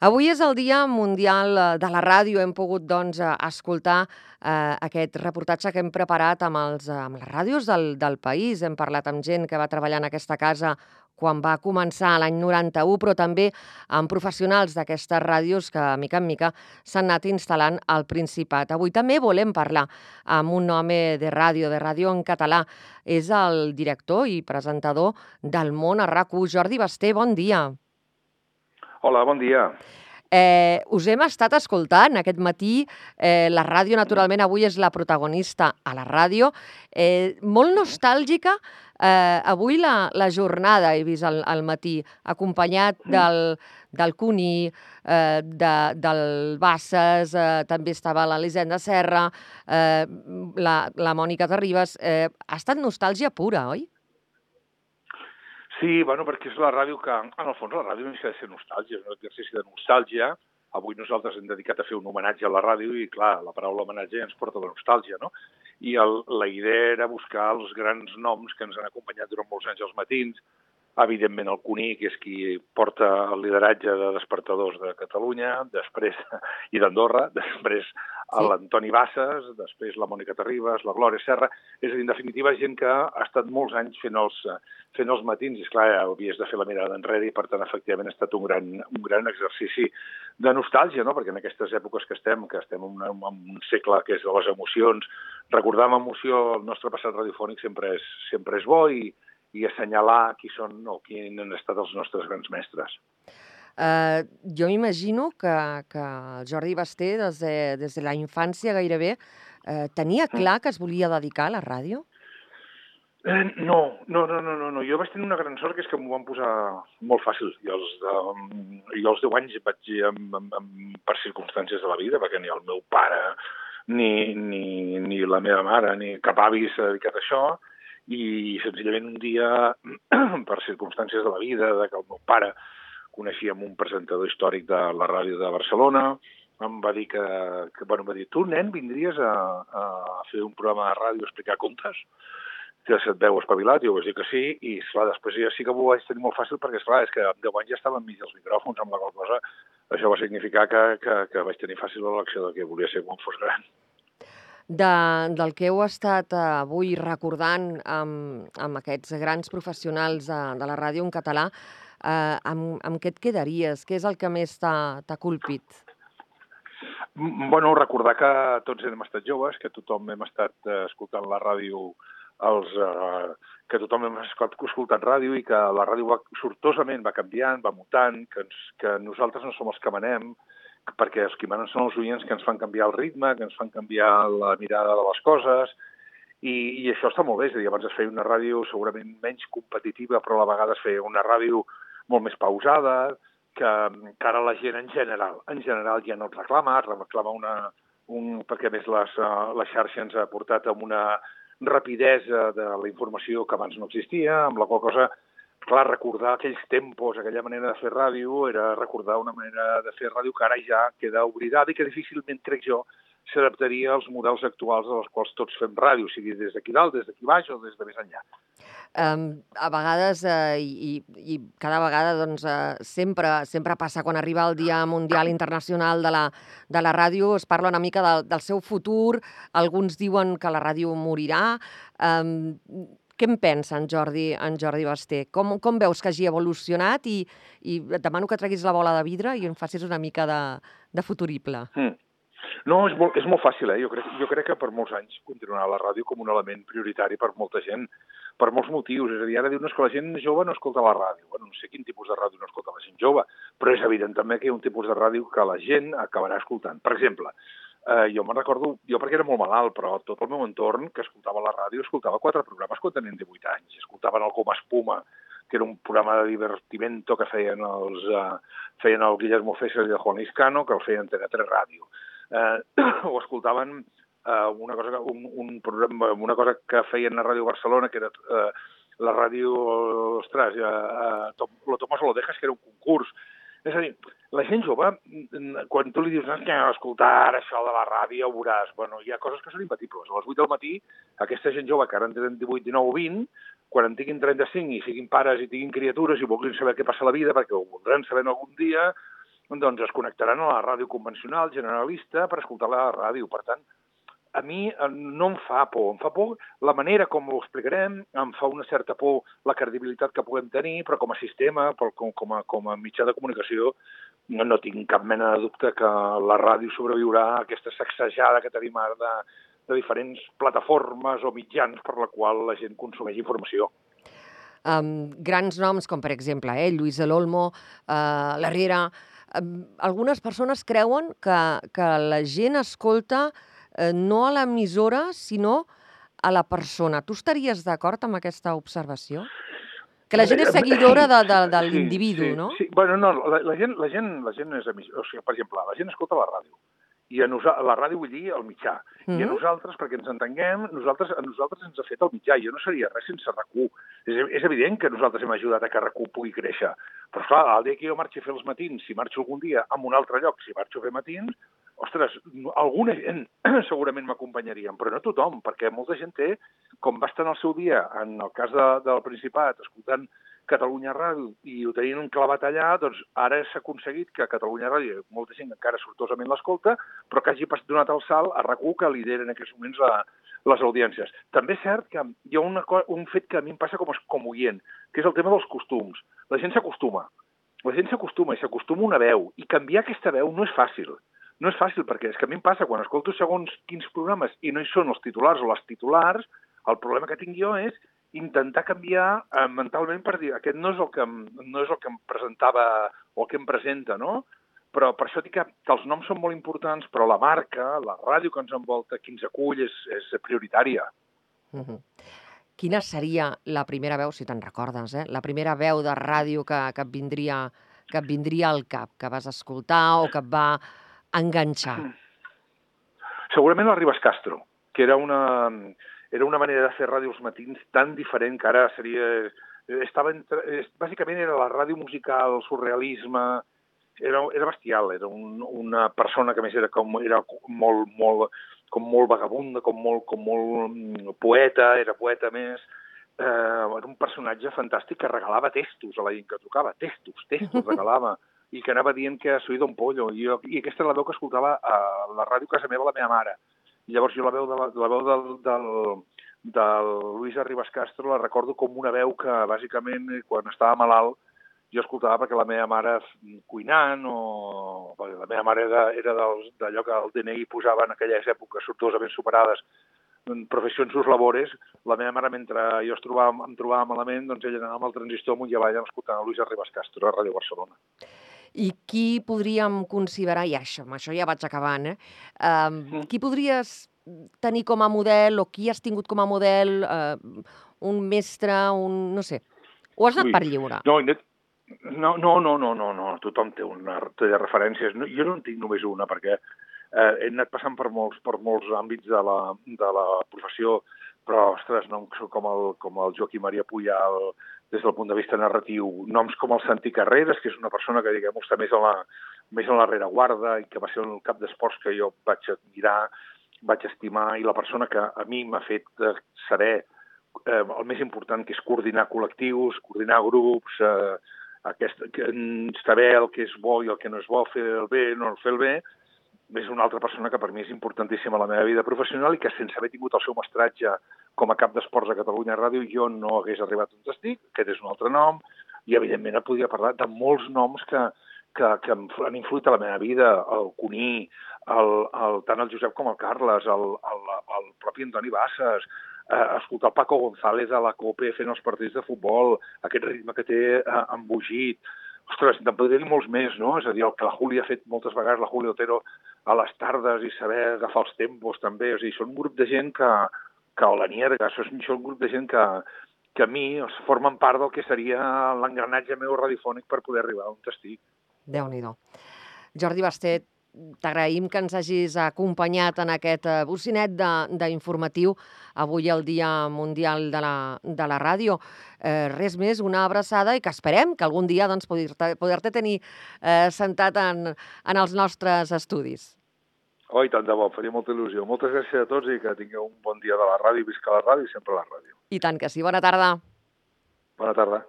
Avui és el Dia Mundial eh, de la Ràdio. Hem pogut doncs, eh, escoltar eh, aquest reportatge que hem preparat amb, els, eh, amb les ràdios del, del país. Hem parlat amb gent que va treballar en aquesta casa quan va començar l'any 91, però també amb professionals d'aquestes ràdios que, mica en mica, s'han anat instal·lant al Principat. Avui també volem parlar amb un home de ràdio, de ràdio en català. És el director i presentador del món a rac Jordi Basté, bon dia. Hola, bon dia. Eh, us hem estat escoltant aquest matí. Eh, la ràdio, naturalment, avui és la protagonista a la ràdio. Eh, molt nostàlgica eh, avui la, la jornada, he vist al, al matí, acompanyat mm. del, del Cuní, eh, de, del Bassas, eh, també estava l'Elisenda Serra, eh, la, la Mònica Terribas. Eh, ha estat nostàlgia pura, oi? Sí, bueno, perquè és la ràdio que, en el fons, la ràdio no deixa de ser nostàlgia, és un exercici de nostàlgia. Avui nosaltres hem dedicat a fer un homenatge a la ràdio i, clar, la paraula homenatge ens porta la nostàlgia, no? I el, la idea era buscar els grans noms que ens han acompanyat durant molts anys als matins, evidentment el Cuní, que és qui porta el lideratge de despertadors de Catalunya, després i d'Andorra, després sí. l'Antoni Bassas, després la Mònica Terribas, la Glòria Serra, és a dir, en definitiva, gent que ha estat molts anys fent els, fent els matins, i esclar, ja havies de fer la mirada enrere, i per tant, efectivament, ha estat un gran, un gran exercici de nostàlgia, no? perquè en aquestes èpoques que estem, que estem en, un, en un segle que és de les emocions, recordar amb emoció el nostre passat radiofònic sempre és, sempre és bo i, i assenyalar qui són o qui han estat els nostres grans mestres. Uh, jo m'imagino que, que el Jordi Basté, des de, des de la infància gairebé, uh, tenia mm. clar que es volia dedicar a la ràdio? Eh, no, no, no, no, no, no. Jo vaig tenir una gran sort que és que m'ho van posar molt fàcil. Jo als, de, jo als 10 anys vaig, amb, amb, amb, per circumstàncies de la vida, perquè ni el meu pare, ni, ni, ni la meva mare, ni cap avi s'ha dedicat a això, i senzillament un dia, per circumstàncies de la vida, de que el meu pare coneixia un presentador històric de la ràdio de Barcelona, em va dir que, que bueno, em va dir, tu, nen, vindries a, a fer un programa de ràdio a explicar contes? que se't veu espavilat, jo vaig dir que sí, i esclar, després ja sí que ho vaig tenir molt fàcil perquè, esclar, és que amb 10 anys ja estava enmig dels micròfons, amb la qual cosa això va significar que, que, que vaig tenir fàcil l'elecció del que volia ser quan fos gran de, del que heu estat eh, avui recordant amb, amb aquests grans professionals de, de la ràdio en català, eh, amb, amb què et quedaries? Què és el que més t'ha colpit? Bueno, recordar que tots hem estat joves, que tothom hem estat eh, escoltant la ràdio els, eh, que tothom hem escoltat ràdio i que la ràdio va, sortosament va canviant, va mutant, que, ens, que nosaltres no som els que manem, perquè els que manen són els oients que ens fan canviar el ritme, que ens fan canviar la mirada de les coses, i, i això està molt bé, és a dir, abans es feia una ràdio segurament menys competitiva, però a la vegada es feia una ràdio molt més pausada, que, que ara la gent en general, en general ja no et reclama, et reclama una, un, perquè més les, uh, la xarxa ens ha portat amb una rapidesa de la informació que abans no existia, amb la qual cosa clar, recordar aquells tempos, aquella manera de fer ràdio, era recordar una manera de fer ràdio que ara ja queda oblidada i que difícilment, crec jo, s'adaptaria als models actuals de els quals tots fem ràdio, sigui des d'aquí dalt, des d'aquí baix o des de més enllà. Um, a vegades, uh, i, i cada vegada, doncs, uh, sempre, sempre passa quan arriba el Dia Mundial Internacional de la, de la Ràdio, es parla una mica de, del seu futur, alguns diuen que la ràdio morirà. Um, què en pensa en Jordi, en Jordi Basté? Com, com veus que hagi evolucionat? I, I et demano que treguis la bola de vidre i em facis una mica de, de futurible. Mm. No, és molt, és molt fàcil, eh? Jo crec, jo crec que per molts anys continuarà la ràdio com un element prioritari per molta gent, per molts motius. És a dir, ara dius que la gent jove no escolta la ràdio. Bueno, no sé quin tipus de ràdio no escolta la gent jove, però és evident també que hi ha un tipus de ràdio que la gent acabarà escoltant. Per exemple, Eh, jo me'n recordo, jo perquè era molt malalt, però tot el meu entorn que escoltava la ràdio escoltava quatre programes quan tenien 18 anys. Escoltaven el Com Espuma, que era un programa de divertimento que feien els, uh, feien el Guillermo Fesser i el Juan Iscano, que el feien a 3 Ràdio. Uh, o escoltaven uh, una, cosa, un, un programa, una cosa que feien a Ràdio Barcelona, que era uh, la ràdio, ostres, uh, uh, lo Tomás Lodejas, que era un concurs és a dir, la gent jove, quan tu li dius que escoltar ara això de la ràdio, veuràs, bueno, hi ha coses que són impatibles. A les 8 del matí, aquesta gent jove que ara en tenen 18, 19 o 20, quan en tinguin 35 i siguin pares i tinguin criatures i vulguin saber què passa a la vida, perquè ho voldran saber algun dia, doncs es connectaran a la ràdio convencional, generalista, per escoltar la ràdio. Per tant, a mi eh, no em fa por. Em fa por la manera com ho explicarem, em fa una certa por la credibilitat que puguem tenir, però com a sistema, com, com, a, com a mitjà de comunicació, no, no tinc cap mena de dubte que la ràdio sobreviurà a aquesta sacsejada que tenim ara de, de diferents plataformes o mitjans per la qual la gent consumeix informació. Um, grans noms com, per exemple, eh, Lluís Elolmo, uh, l'Herrera... Um, algunes persones creuen que, que la gent escolta eh, no a l'emissora, sinó a la persona. Tu estaries d'acord amb aquesta observació? Que la gent és seguidora de, de, de l'individu, sí, sí, no? Sí, bueno, no, la, la, gent, la, gent, la gent és emissora. O sigui, per exemple, la gent escolta la ràdio i a nosaltres, la ràdio vull dir el mitjà. Mm -hmm. I a nosaltres, perquè ens entenguem, nosaltres, a nosaltres ens ha fet el mitjà. Jo no seria res sense RAC1. És, és evident que nosaltres hem ajudat a que RAC1 pugui créixer. Però, clar, el dia que jo marxi a fer els matins, si marxo algun dia a un altre lloc, si marxo a fer matins, ostres, alguna gent segurament m'acompanyarien, però no tothom, perquè molta gent té, com va estar en el seu dia, en el cas de, del Principat, escoltant Catalunya Ràdio i ho tenien clavat allà, doncs ara s'ha aconseguit que Catalunya Ràdio, molta gent encara sortosament l'escolta, però que hagi donat el salt a RAC1 que lidera en aquests moments la, les audiències. També és cert que hi ha una, un fet que a mi em passa com, com oient, que és el tema dels costums. La gent s'acostuma. La gent s'acostuma i s'acostuma una veu. I canviar aquesta veu no és fàcil no és fàcil, perquè és que a mi em passa, quan escolto segons quins programes i no hi són els titulars o les titulars, el problema que tinc jo és intentar canviar eh, mentalment per dir aquest no és el que em, no és el que em presentava o el que em presenta, no? Però per això dic que, que els noms són molt importants, però la marca, la ràdio que ens envolta, qui ens acull, és, és prioritària. Uh -huh. Quina seria la primera veu, si te'n recordes, eh? la primera veu de ràdio que, que, et vindria, que et vindria al cap, que vas escoltar o que et va enganxar? Mm. Segurament el Ribas Castro, que era una, era una manera de fer ràdio als matins tan diferent que ara seria... Estava entre, bàsicament era la ràdio musical, el surrealisme, era, era bestial, era un, una persona que més era com era molt, molt, com molt vagabunda, com molt, com molt mm, poeta, era poeta més, eh, era un personatge fantàstic que regalava textos a la gent que tocava, textos, textos regalava i que anava dient que soy Don Pollo. I, jo, I aquesta era la veu que escoltava a la ràdio casa meva la meva mare. Llavors jo la veu, de la, la veu del, del, del Luis Arribas Castro la recordo com una veu que, bàsicament, quan estava malalt, jo escoltava perquè la meva mare cuinant o... La meva mare era, era d'allò que el DNI posava en aquelles èpoques sortosament superades en professions sus labores, la meva mare, mentre jo es trobava, em trobava malament, doncs ella anava amb el transistor amunt i avall escoltant a Luis Arribas Castro a Ràdio Barcelona. I qui podríem considerar, i això, amb això ja vaig acabant, eh? Uh, qui podries tenir com a model o qui has tingut com a model, uh, un mestre, un... no sé, o has anat Ui, per lliure? No, no, no, no, no, no, no, tothom té una té de referències. No, jo no en tinc només una, perquè eh, he anat passant per molts, per molts àmbits de la, de la professió, però, ostres, noms com el, com el Joaquim Maria Puyal, des del punt de vista narratiu, noms com el Santi Carreras, que és una persona que, diguem, està més a la, més a la rereguarda i que va ser el cap d'esports que jo vaig admirar, vaig estimar, i la persona que a mi m'ha fet saber eh, el més important, que és coordinar col·lectius, coordinar grups, eh, aquest, que, saber el que és bo i el que no és bo, fer el bé, no fer el bé, és una altra persona que per mi és importantíssima a la meva vida professional i que sense haver tingut el seu mestratge com a cap d'esports a Catalunya Ràdio jo no hagués arribat on estic, aquest és un altre nom, i evidentment et podria parlar de molts noms que, que, que han influït a la meva vida, el Cuní, el, el, tant el Josep com el Carles, el, el, el propi Antoni Bassas, eh, escoltar el Paco González a la COPE fent els partits de futbol, aquest ritme que té eh, embogit, ostres, te'n podria dir molts més, no? És a dir, el que la Júlia ha fet moltes vegades, la Júlia Otero, a les tardes i saber agafar els tempos també. O sigui, són un grup de gent que, que o la Nierga, són, són un grup de gent que, que a mi els formen part del que seria l'engranatge meu radiofònic per poder arribar on estic. Déu-n'hi-do. Jordi Bastet, T'agraïm que ens hagis acompanyat en aquest eh, bocinet d'informatiu avui el Dia Mundial de la, de la Ràdio. Eh, res més, una abraçada i que esperem que algun dia doncs, poder-te poder tenir eh, sentat en, en els nostres estudis. Oh, tant de bo, faria molta il·lusió. Moltes gràcies a tots i que tingueu un bon dia de la ràdio. Visca la ràdio i sempre la ràdio. I tant que sí. Bona tarda. Bona tarda.